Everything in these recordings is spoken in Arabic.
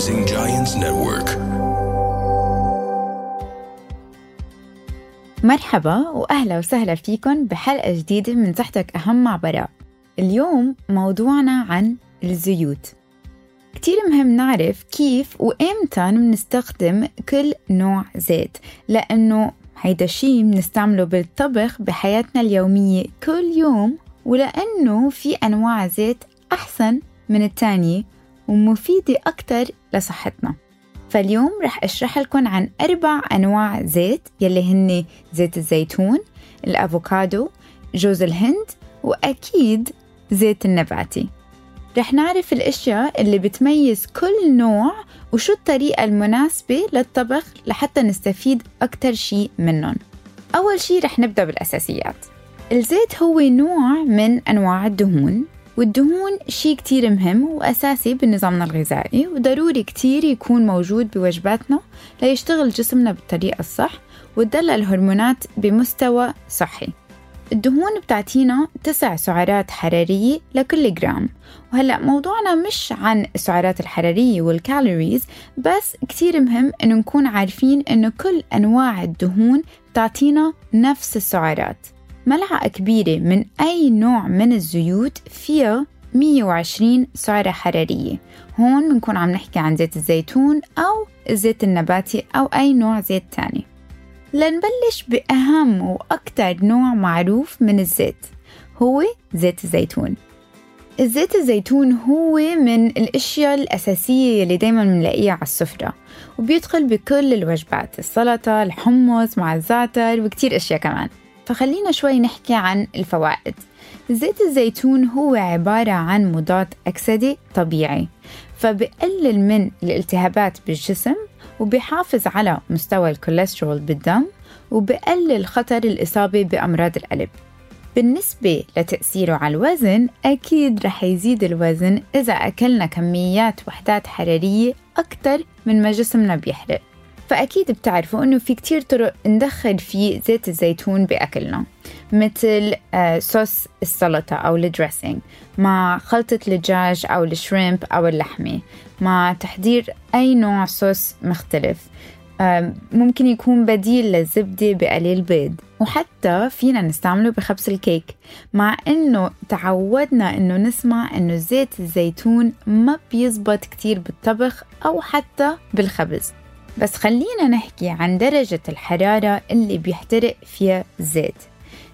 Rising Giants Network. مرحبا وأهلا وسهلا فيكم بحلقة جديدة من صحتك أهم مع براء اليوم موضوعنا عن الزيوت. كتير مهم نعرف كيف وإمتى بنستخدم كل نوع زيت لأنه هيدا الشي بنستعمله بالطبخ بحياتنا اليومية كل يوم ولأنه في أنواع زيت أحسن من التانية. ومفيدة أكتر لصحتنا. فاليوم رح أشرح لكم عن أربع أنواع زيت يلي هن زيت الزيتون الأفوكادو جوز الهند وأكيد زيت النباتي. رح نعرف الأشياء اللي بتميز كل نوع وشو الطريقة المناسبة للطبخ لحتى نستفيد أكتر شيء منهم. أول شيء رح نبدأ بالأساسيات. الزيت هو نوع من أنواع الدهون. والدهون شيء كتير مهم وأساسي بنظامنا الغذائي وضروري كتير يكون موجود بوجباتنا ليشتغل جسمنا بالطريقة الصح وتدل الهرمونات بمستوى صحي. الدهون بتعطينا تسع سعرات حرارية لكل جرام. وهلأ موضوعنا مش عن السعرات الحرارية والكالوريز بس كتير مهم إنه نكون عارفين إنه كل أنواع الدهون بتعطينا نفس السعرات. ملعقة كبيرة من أي نوع من الزيوت فيها 120 سعرة حرارية. هون بنكون عم نحكي عن زيت الزيتون أو الزيت النباتي أو أي نوع زيت تاني. لنبلش بأهم وأكتر نوع معروف من الزيت هو زيت الزيتون. الزيت الزيتون هو من الأشياء الأساسية اللي دايما بنلاقيها على السفرة وبيدخل بكل الوجبات السلطة الحمص مع الزعتر وكتير أشياء كمان. فخلينا شوي نحكي عن الفوائد. زيت الزيتون هو عبارة عن مضاد أكسدة طبيعي فبقلل من الالتهابات بالجسم وبيحافظ على مستوى الكوليسترول بالدم وبقلل خطر الإصابة بأمراض القلب. بالنسبة لتأثيره على الوزن أكيد رح يزيد الوزن إذا أكلنا كميات وحدات حرارية أكتر من ما جسمنا بيحرق. فأكيد بتعرفوا إنه في كتير طرق ندخل فيه زيت الزيتون بأكلنا مثل آه، صوص السلطة أو ال dressing مع خلطة الدجاج أو ال shrimp أو اللحمة مع تحضير أي نوع صوص مختلف. ممكن يكون بديل للزبدة بقلي البيض. وحتى فينا نستعمله بخبز الكيك مع إنه تعودنا إنه نسمع إنه زيت الزيتون ما بيزبط كتير بالطبخ أو حتى بالخبز. بس خلينا نحكي عن درجة الحرارة اللي بيحترق فيها الزيت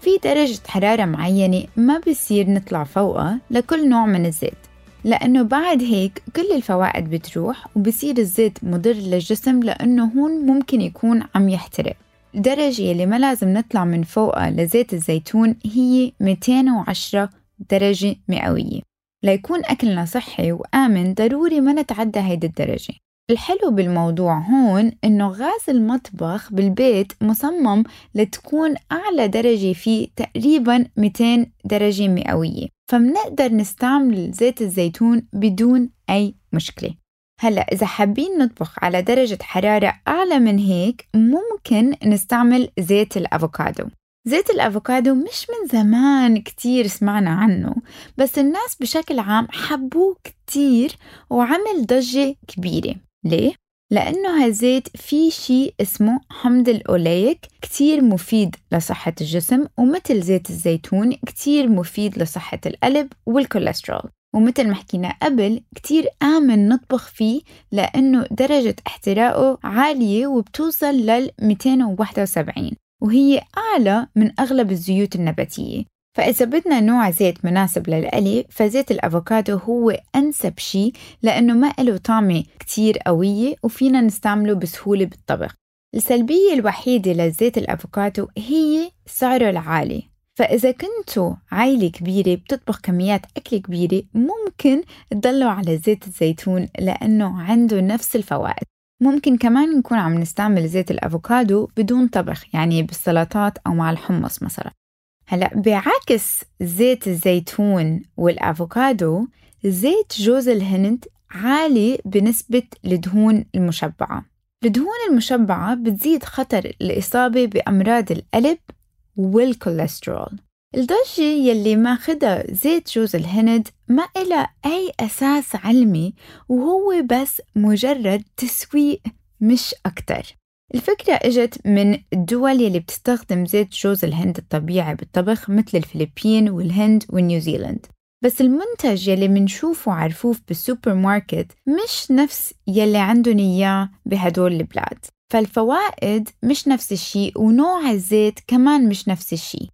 في درجة حرارة معينة ما بصير نطلع فوقها لكل نوع من الزيت لأنه بعد هيك كل الفوائد بتروح وبصير الزيت مضر للجسم لأنه هون ممكن يكون عم يحترق. الدرجة اللي ما لازم نطلع من فوقها لزيت الزيتون هي 210 درجة مئوية. ليكون أكلنا صحي وآمن ضروري ما نتعدى هيدي الدرجة. الحلو بالموضوع هون إنه غاز المطبخ بالبيت مصمم لتكون أعلى درجة فيه تقريبا 200 درجة مئوية فمنقدر نستعمل زيت الزيتون بدون أي مشكلة. هلأ إذا حابين نطبخ على درجة حرارة أعلى من هيك ممكن نستعمل زيت الأفوكادو. زيت الأفوكادو مش من زمان كتير سمعنا عنه بس الناس بشكل عام حبوه كتير وعمل ضجة كبيرة. ليه؟ لأنه هالزيت في شيء اسمه حمض الأوليك كتير مفيد لصحة الجسم ومثل زيت الزيتون كتير مفيد لصحة القلب والكوليسترول ومثل ما حكينا قبل كتير آمن نطبخ فيه لأنه درجة احتراقه عالية وبتوصل لل 271 وهي أعلى من أغلب الزيوت النباتية فإذا بدنا نوع زيت مناسب للقلي فزيت الأفوكادو هو أنسب شيء لأنه ما له طعمة كتير قوية وفينا نستعمله بسهولة بالطبخ. السلبية الوحيدة لزيت الأفوكادو هي سعره العالي. فإذا كنتوا عائلة كبيرة بتطبخ كميات أكل كبيرة ممكن تضلوا على زيت الزيتون لأنه عنده نفس الفوائد. ممكن كمان نكون عم نستعمل زيت الأفوكادو بدون طبخ يعني بالسلطات أو مع الحمص مثلا. هلا بعكس زيت الزيتون والأفوكادو زيت جوز الهند عالي بنسبة الدهون المشبعة. الدهون المشبعة بتزيد خطر الإصابة بأمراض القلب والكوليسترول. الضجة يلي ماخدها زيت جوز الهند ما إلها أي أساس علمي وهو بس مجرد تسويق مش أكتر. الفكرة إجت من الدول يلي بتستخدم زيت جوز الهند الطبيعي بالطبخ مثل الفلبين والهند ونيوزيلند بس المنتج يلي منشوفه على رفوف بالسوبر ماركت مش نفس يلي عندهم إياه بهدول البلاد. فالفوائد مش نفس الشيء ونوع الزيت كمان مش نفس الشيء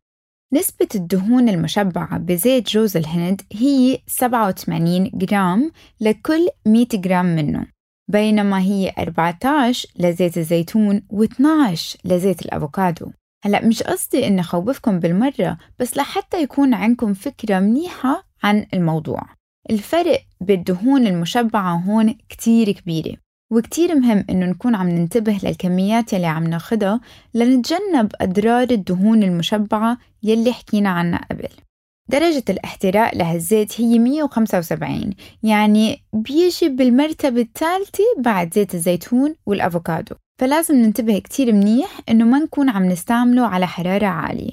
نسبة الدهون المشبعة بزيت جوز الهند هي 87 جرام لكل 100 جرام منه. بينما هي 14 لزيت الزيتون و12 لزيت الأفوكادو. هلا مش قصدي إني أخوفكم بالمرة بس لحتى يكون عندكم فكرة منيحة عن الموضوع. الفرق بالدهون المشبعة هون كتير كبيرة وكتير مهم إنه نكون عم ننتبه للكميات يلي عم ناخدها لنتجنب أضرار الدهون المشبعة يلي حكينا عنها قبل. درجة الاحتراق لهالزيت هي 175 يعني بيجي بالمرتبة الثالثة بعد زيت الزيتون والأفوكادو. فلازم ننتبه كتير منيح إنه ما نكون عم نستعمله على حرارة عالية.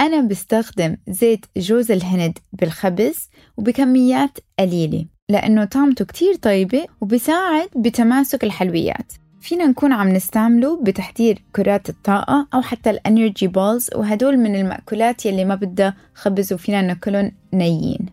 أنا بستخدم زيت جوز الهند بالخبز وبكميات قليلة لأنه طعمته كتير طيبة وبساعد بتماسك الحلويات. فينا نكون عم نستعمله بتحضير كرات الطاقة أو حتى ال energy balls وهدول من المأكولات يلي ما بدها خبز وفينا ناكلهم نيين.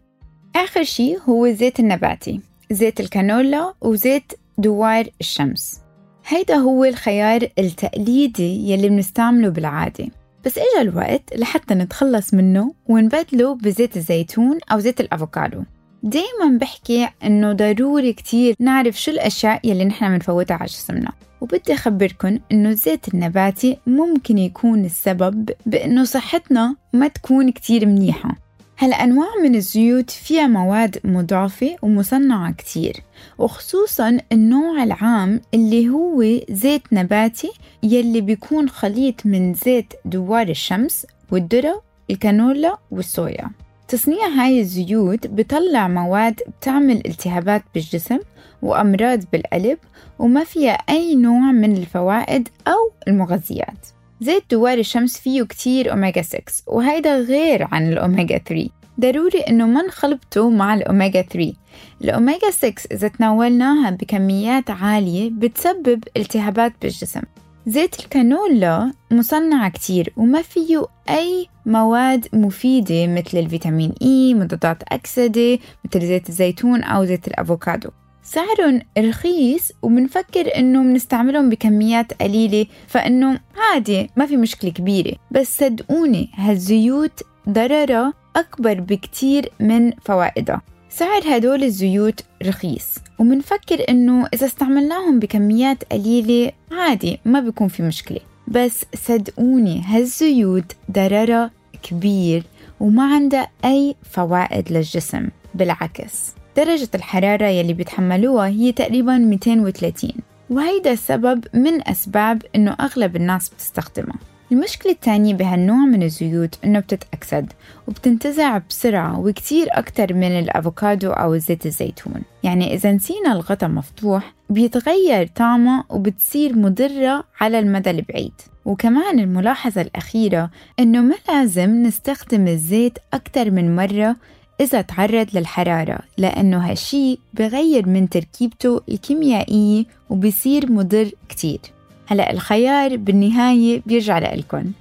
آخر شي هو الزيت النباتي زيت الكانولا وزيت دوار الشمس. هيدا هو الخيار التقليدي يلي بنستعمله بالعادة. بس إجا الوقت لحتى نتخلص منه ونبدله بزيت الزيتون أو زيت الأفوكادو. دايما بحكي إنه ضروري كتير نعرف شو الأشياء يلي نحن بنفوتها على جسمنا. وبدي أخبركن إنه الزيت النباتي ممكن يكون السبب بإنه صحتنا ما تكون كتير منيحة. هلا أنواع من الزيوت فيها مواد مضافة ومصنعة كتير وخصوصا النوع العام اللي هو زيت نباتي يلي بيكون خليط من زيت دوار الشمس والذرة الكانولا والصويا. تصنيع هاي الزيوت بطلع مواد بتعمل التهابات بالجسم وأمراض بالقلب وما فيها أي نوع من الفوائد أو المغذيات. زيت دوار الشمس فيه كتير أوميجا 6 وهيدا غير عن الأوميجا 3 ضروري إنه ما نخلطه مع الأوميجا 3 الأوميجا 6 إذا تناولناها بكميات عالية بتسبب التهابات بالجسم. زيت الكانولا مصنع كتير وما فيه أي مواد مفيدة مثل الفيتامين إي مضادات أكسدة مثل زيت الزيتون أو زيت الأفوكادو. سعرهم رخيص وبنفكر إنه بنستعملهم بكميات قليلة فإنه عادي ما في مشكلة كبيرة. بس صدقوني هالزيوت ضررها أكبر بكتير من فوائدها. سعر هدول الزيوت رخيص ومنفكر إنه إذا استعملناهم بكميات قليلة عادي ما بيكون في مشكلة. بس صدقوني هالزيوت ضررها كبير وما عندها أي فوائد للجسم بالعكس. درجة الحرارة يلي بيتحملوها هي تقريبا 230 وهيدا السبب من أسباب إنه أغلب الناس بتستخدمها. المشكلة الثانية بهالنوع من الزيوت إنه بتتأكسد وبتنتزع بسرعة وكتير أكتر من الأفوكادو أو زيت الزيتون. يعني إذا نسينا الغطا مفتوح بيتغير طعمه وبتصير مضرة على المدى البعيد. وكمان الملاحظة الأخيرة إنه ما لازم نستخدم الزيت أكتر من مرة إذا تعرض للحرارة لأنه هالشي بغير من تركيبته الكيميائية وبصير مضر كتير. هلا الخيار بالنهاية بيرجع لإلكن.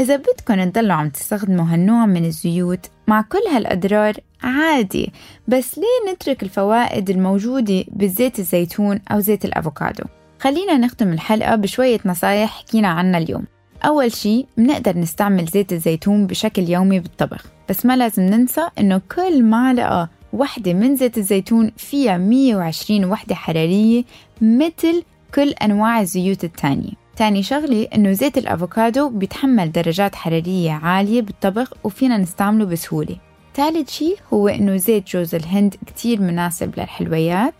إذا بدكن تضلوا عم تستخدموا هالنوع من الزيوت مع كل هالأضرار عادي. بس ليه نترك الفوائد الموجودة بزيت الزيتون أو زيت الأفوكادو؟ خلينا نختم الحلقة بشوية نصايح حكينا عنها اليوم. أول شي بنقدر نستعمل زيت الزيتون بشكل يومي بالطبخ. بس ما لازم ننسى إنه كل معلقة وحدة من زيت الزيتون فيها 120 وحدة حرارية مثل كل أنواع الزيوت التانية تاني شغلة إنه زيت الأفوكادو بيتحمل درجات حرارية عالية بالطبخ وفينا نستعمله بسهولة. ثالث شيء هو إنه زيت جوز الهند كتير مناسب للحلويات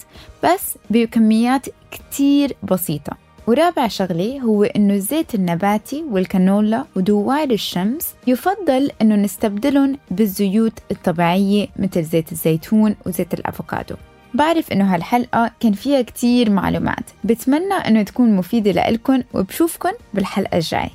بس بكميات كتير بسيطة. ورابع شغلة هو إنه الزيت النباتي والكانولا ودوار الشمس يفضل إنه نستبدلهم بالزيوت الطبيعية مثل زيت الزيتون وزيت الأفوكادو. بعرف إنه هالحلقة كان فيها كتير معلومات. بتمنى إنه تكون مفيدة لإلكن وبشوفكن بالحلقة الجاي.